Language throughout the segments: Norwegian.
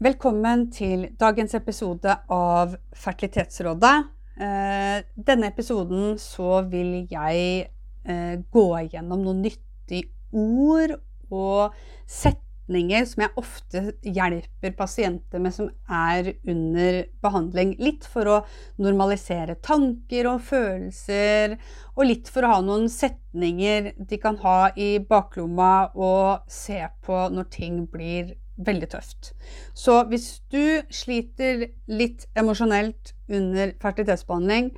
Velkommen til dagens episode av Fertilitetsrådet. Eh, denne episoden så vil jeg eh, gå gjennom noen nyttige ord og setninger som jeg ofte hjelper pasienter med som er under behandling. Litt for å normalisere tanker og følelser, og litt for å ha noen setninger de kan ha i baklomma og se på når ting blir veldig tøft. Så hvis du sliter litt emosjonelt under fertilitetsbehandling,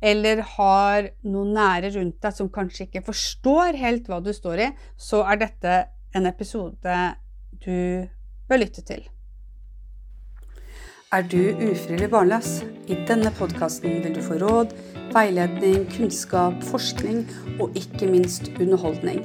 eller har noen nære rundt deg som kanskje ikke forstår helt hva du står i, så er dette en episode du bør lytte til. Er du ufrivillig barnløs? I denne podkasten vil du få råd, veiledning, kunnskap, forskning og ikke minst underholdning.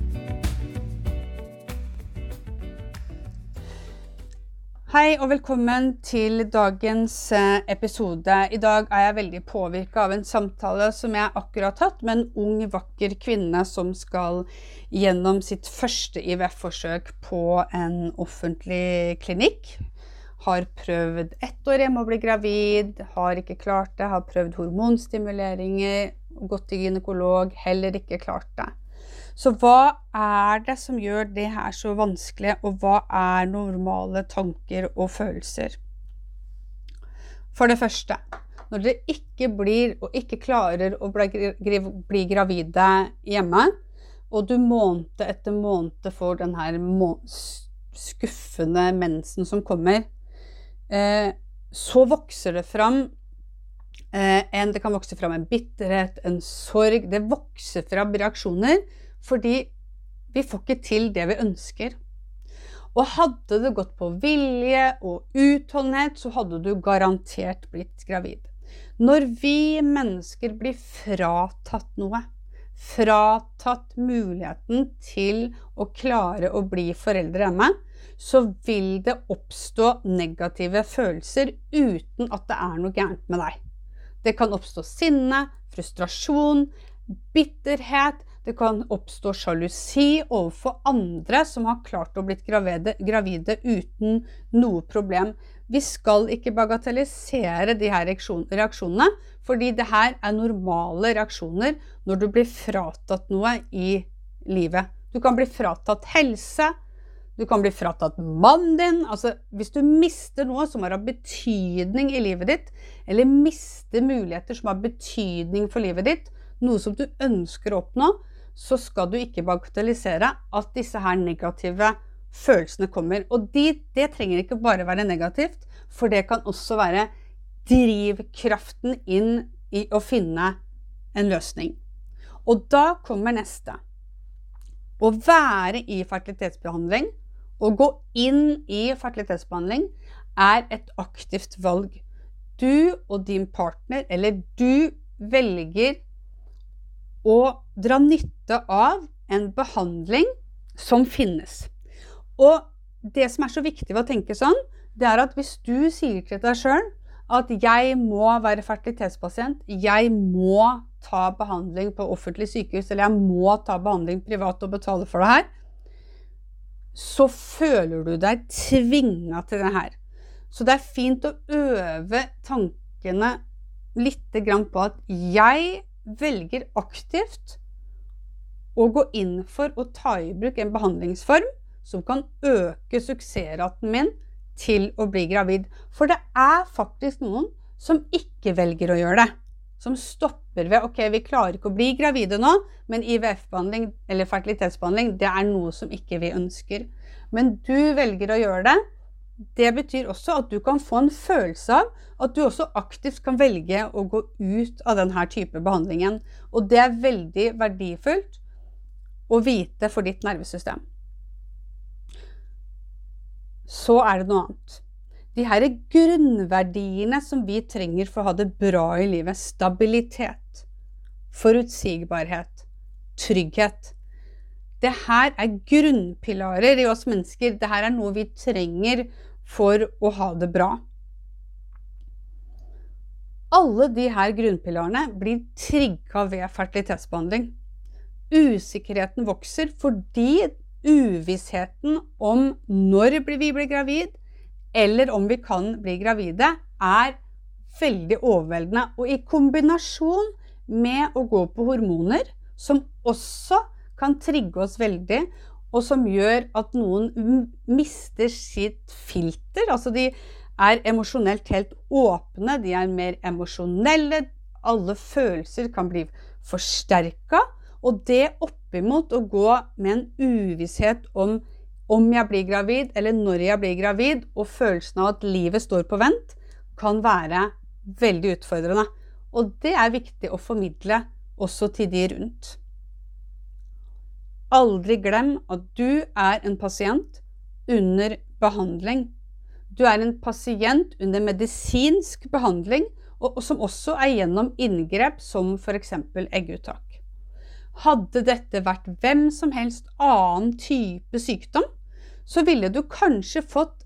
Hei og velkommen til dagens eh, episode. I dag er jeg veldig påvirka av en samtale som jeg akkurat har hatt med en ung, vakker kvinne som skal gjennom sitt første IVF-forsøk på en offentlig klinikk. Har prøvd ett år hjemme å bli gravid, har ikke klart det. Har prøvd hormonstimuleringer, gått til gynekolog, heller ikke klart det. Så hva er det som gjør det her så vanskelig, og hva er normale tanker og følelser? For det første, når dere ikke blir og ikke klarer å bli gravide hjemme, og du måned etter måned får den her skuffende mensen som kommer, eh, så vokser det fram eh, en, Det kan vokse fram en bitterhet, en sorg. Det vokser fram reaksjoner fordi vi får ikke til det vi ønsker. Og hadde det gått på vilje og utholdenhet, så hadde du garantert blitt gravid. Når vi mennesker blir fratatt noe, fratatt muligheten til å klare å bli foreldre hjemme, så vil det oppstå negative følelser uten at det er noe gærent med deg. Det kan oppstå sinne, frustrasjon, bitterhet, det kan oppstå sjalusi overfor andre som har klart å bli gravide, gravide, uten noe problem. Vi skal ikke bagatellisere de her reaksjonene, fordi det her er normale reaksjoner når du blir fratatt noe i livet. Du kan bli fratatt helse, du kan bli fratatt mannen din. Altså, hvis du mister noe som har betydning i livet ditt, eller mister muligheter som har betydning for livet ditt, noe som du ønsker å oppnå, så skal du ikke bagatellisere at disse her negative følelsene kommer. Og de, det trenger ikke bare være negativt, for det kan også være drivkraften inn i å finne en løsning. Og da kommer neste. Å være i fertilitetsbehandling, å gå inn i fertilitetsbehandling, er et aktivt valg. Du og din partner, eller du velger å dra nytte av en behandling som finnes. Og det som er så viktig ved å tenke sånn, det er at hvis du sier til deg sjøl at jeg må være fertilitetspasient, jeg må ta behandling på offentlig sykehus, eller jeg må ta behandling privat og betale for det her, så føler du deg tvinga til det her. Så det er fint å øve tankene litt på at jeg velger aktivt å gå inn for å ta i bruk en behandlingsform som kan øke suksessraten min til å bli gravid. For det er faktisk noen som ikke velger å gjøre det. Som stopper ved ok, vi klarer ikke å bli gravide nå, men IVF-behandling eller fertilitetsbehandling det er noe som ikke vi ønsker. Men du velger å gjøre det. Det betyr også at du kan få en følelse av at du også aktivt kan velge å gå ut av denne type behandlingen. Og det er veldig verdifullt å vite for ditt nervesystem. Så er det noe annet. de her grunnverdiene som vi trenger for å ha det bra i livet. Stabilitet, forutsigbarhet, trygghet. Det her er grunnpilarer i oss mennesker. Det her er noe vi trenger for å ha det bra. Alle her grunnpilarene blir trigga ved fertilitetsbehandling. Usikkerheten vokser fordi uvissheten om når vi blir gravid, eller om vi kan bli gravide, er veldig overveldende. Og i kombinasjon med å gå på hormoner, som også kan trigge oss veldig, og som gjør at noen mister sitt filter. Altså de er emosjonelt helt åpne, de er mer emosjonelle. Alle følelser kan bli forsterka. Og det oppimot å gå med en uvisshet om om jeg blir gravid, eller når jeg blir gravid, og følelsen av at livet står på vent, kan være veldig utfordrende. Og det er viktig å formidle også til de rundt. Aldri glem at du er en pasient under behandling. Du er en pasient under medisinsk behandling, og, som også er gjennom inngrep som f.eks. egguttak. Hadde dette vært hvem som helst annen type sykdom, så ville du kanskje fått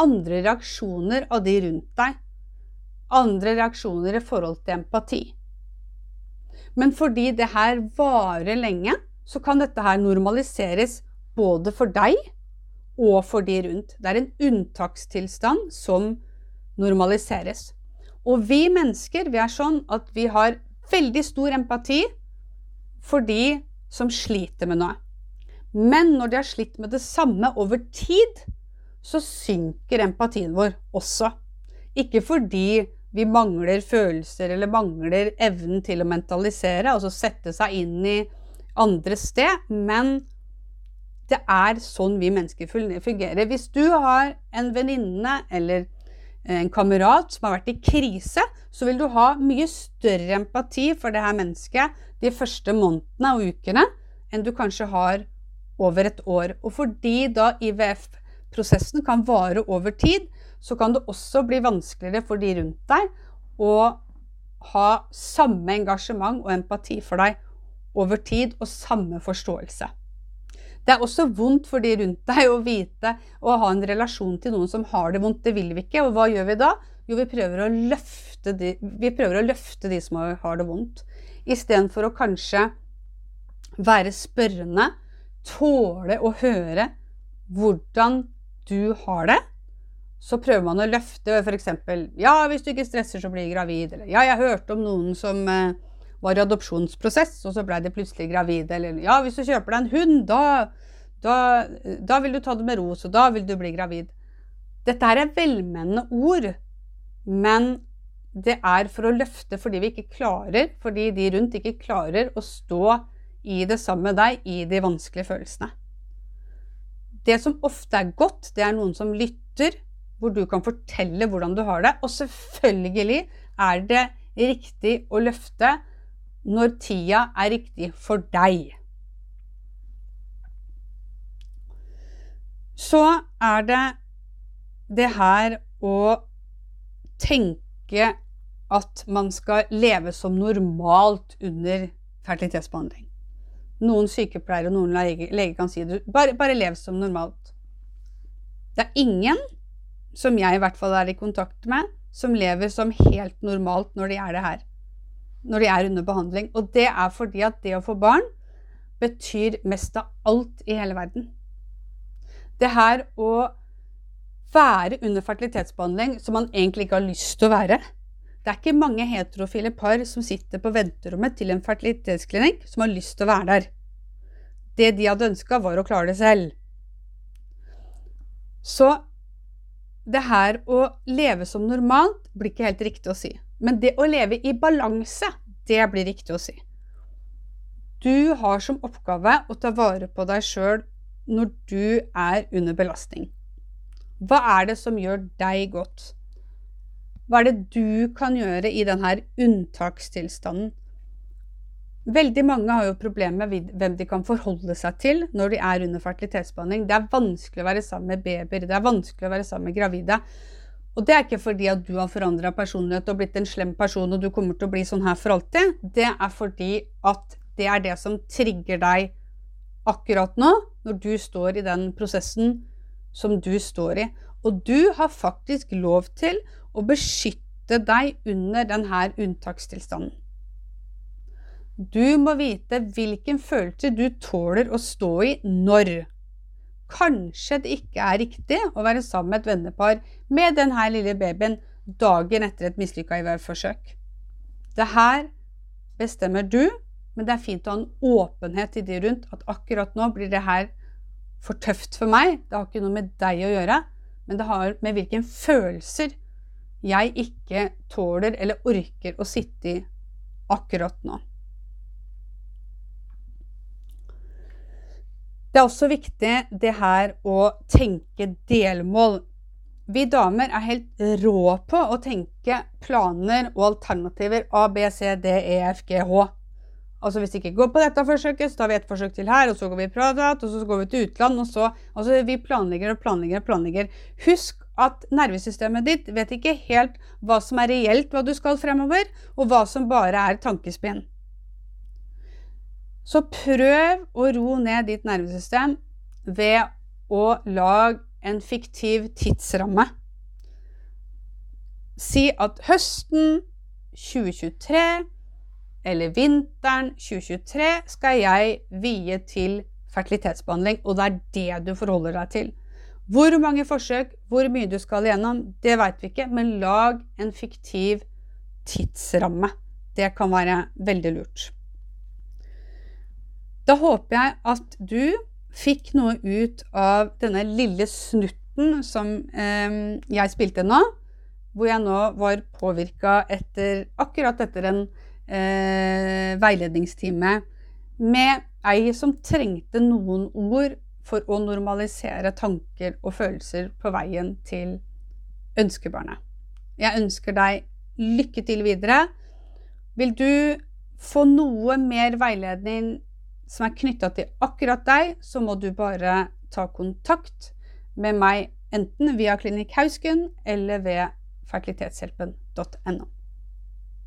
andre reaksjoner av de rundt deg. Andre reaksjoner i forhold til empati. Men fordi det her varer lenge, så kan dette her normaliseres både for deg og for de rundt. Det er en unntakstilstand som normaliseres. Og vi mennesker vi er sånn at vi har veldig stor empati for de som sliter med noe. Men når de har slitt med det samme over tid, så synker empatien vår også. Ikke fordi vi mangler følelser eller mangler evnen til å mentalisere, altså sette seg inn i andre sted, men det er sånn vi mennesker fungerer. Hvis du har en venninne eller en kamerat som har vært i krise, så vil du ha mye større empati for det her mennesket de første månedene og ukene enn du kanskje har over et år. Og fordi da IVF-prosessen kan vare over tid, så kan det også bli vanskeligere for de rundt deg å ha samme engasjement og empati for deg over tid og samme forståelse. Det er også vondt for de rundt deg å vite og ha en relasjon til noen som har det vondt. Det vil vi ikke. Og hva gjør vi da? Jo, vi prøver å løfte de, å løfte de som har det vondt. Istedenfor å kanskje være spørrende, tåle å høre hvordan du har det. Så prøver man å løfte f.eks.: Ja, hvis du ikke stresser, så blir du gravid. Eller ja, jeg hørte om noen som eh, var i adopsjonsprosess, og så ble de plutselig gravide. Eller ja, hvis du kjøper deg en hund, da, da, da vil du ta det med ro, så da vil du bli gravid. Dette her er velmenende ord, men det er for å løfte fordi vi ikke klarer, fordi de rundt ikke klarer å stå i det sammen med deg i de vanskelige følelsene. Det som ofte er godt, det er noen som lytter, hvor du kan fortelle hvordan du har det. Og selvfølgelig er det riktig å løfte når tida er riktig for deg. Så er det det her å tenke at man skal leve som normalt under fertilitetsbehandling. Noen sykepleiere og noen leger lege kan si det. Bare, bare lev som normalt. Det er ingen, som jeg i hvert fall er i kontakt med, som lever som helt normalt når de er det her når de er under behandling. Og det er fordi at det å få barn betyr mest av alt i hele verden. Det her å være under fertilitetsbehandling som man egentlig ikke har lyst til å være. Det er ikke mange heterofile par som sitter på venterommet til en fertilitetsklinikk som har lyst til å være der. Det de hadde ønska, var å klare det selv. Så det her å leve som normalt blir ikke helt riktig å si. Men det å leve i balanse, det blir riktig å si. Du har som oppgave å ta vare på deg sjøl når du er under belastning. Hva er det som gjør deg godt? Hva er det du kan gjøre i denne unntakstilstanden? Veldig mange har jo problemer med hvem de kan forholde seg til når de er under fertilitetsbehandling. Det er vanskelig å være sammen med babyer, det er vanskelig å være sammen med gravide. Og det er ikke fordi at du har forandra personlighet og blitt en slem person og du kommer til å bli sånn her for alltid. Det er fordi at det er det som trigger deg akkurat nå, når du står i den prosessen som du står i. Og du har faktisk lov til å beskytte deg under denne unntakstilstanden. Du må vite hvilken følelse du tåler å stå i når. Kanskje det ikke er riktig å være sammen med et vennepar med denne lille babyen dagen etter et mislykka IVF-forsøk. Det her bestemmer du, men det er fint å ha en åpenhet i de rundt. At akkurat nå blir det her for tøft for meg. Det har ikke noe med deg å gjøre, men det har med hvilke følelser jeg ikke tåler eller orker å sitte i akkurat nå. Det er også viktig det her å tenke delmål. Vi damer er helt rå på å tenke planer og alternativer A, B, C, D, E, F, G, H. Altså Hvis vi ikke går på dette forsøket, så tar vi et forsøk til her, og så går vi privat, og så går vi til utland, og så Altså vi planlegger og planlegger og planlegger. Husk at nervesystemet ditt vet ikke helt hva som er reelt hva du skal fremover, og hva som bare er tankespinn. Så prøv å ro ned ditt nervesystem ved å lage en fiktiv tidsramme. Si at høsten 2023 eller vinteren 2023 skal jeg vie til fertilitetsbehandling, og det er det du forholder deg til. Hvor mange forsøk, hvor mye du skal igjennom, det veit vi ikke, men lag en fiktiv tidsramme. Det kan være veldig lurt. Da håper jeg at du fikk noe ut av denne lille snutten som eh, jeg spilte nå, hvor jeg nå var påvirka etter, akkurat etter en eh, veiledningstime med ei som trengte noen ord for å normalisere tanker og følelser på veien til ønskebarnet. Jeg ønsker deg lykke til videre. Vil du få noe mer veiledning som er knytta til akkurat deg, så må du bare ta kontakt med meg enten via Klinikk Hausken eller ved fertilitetshjelpen.no.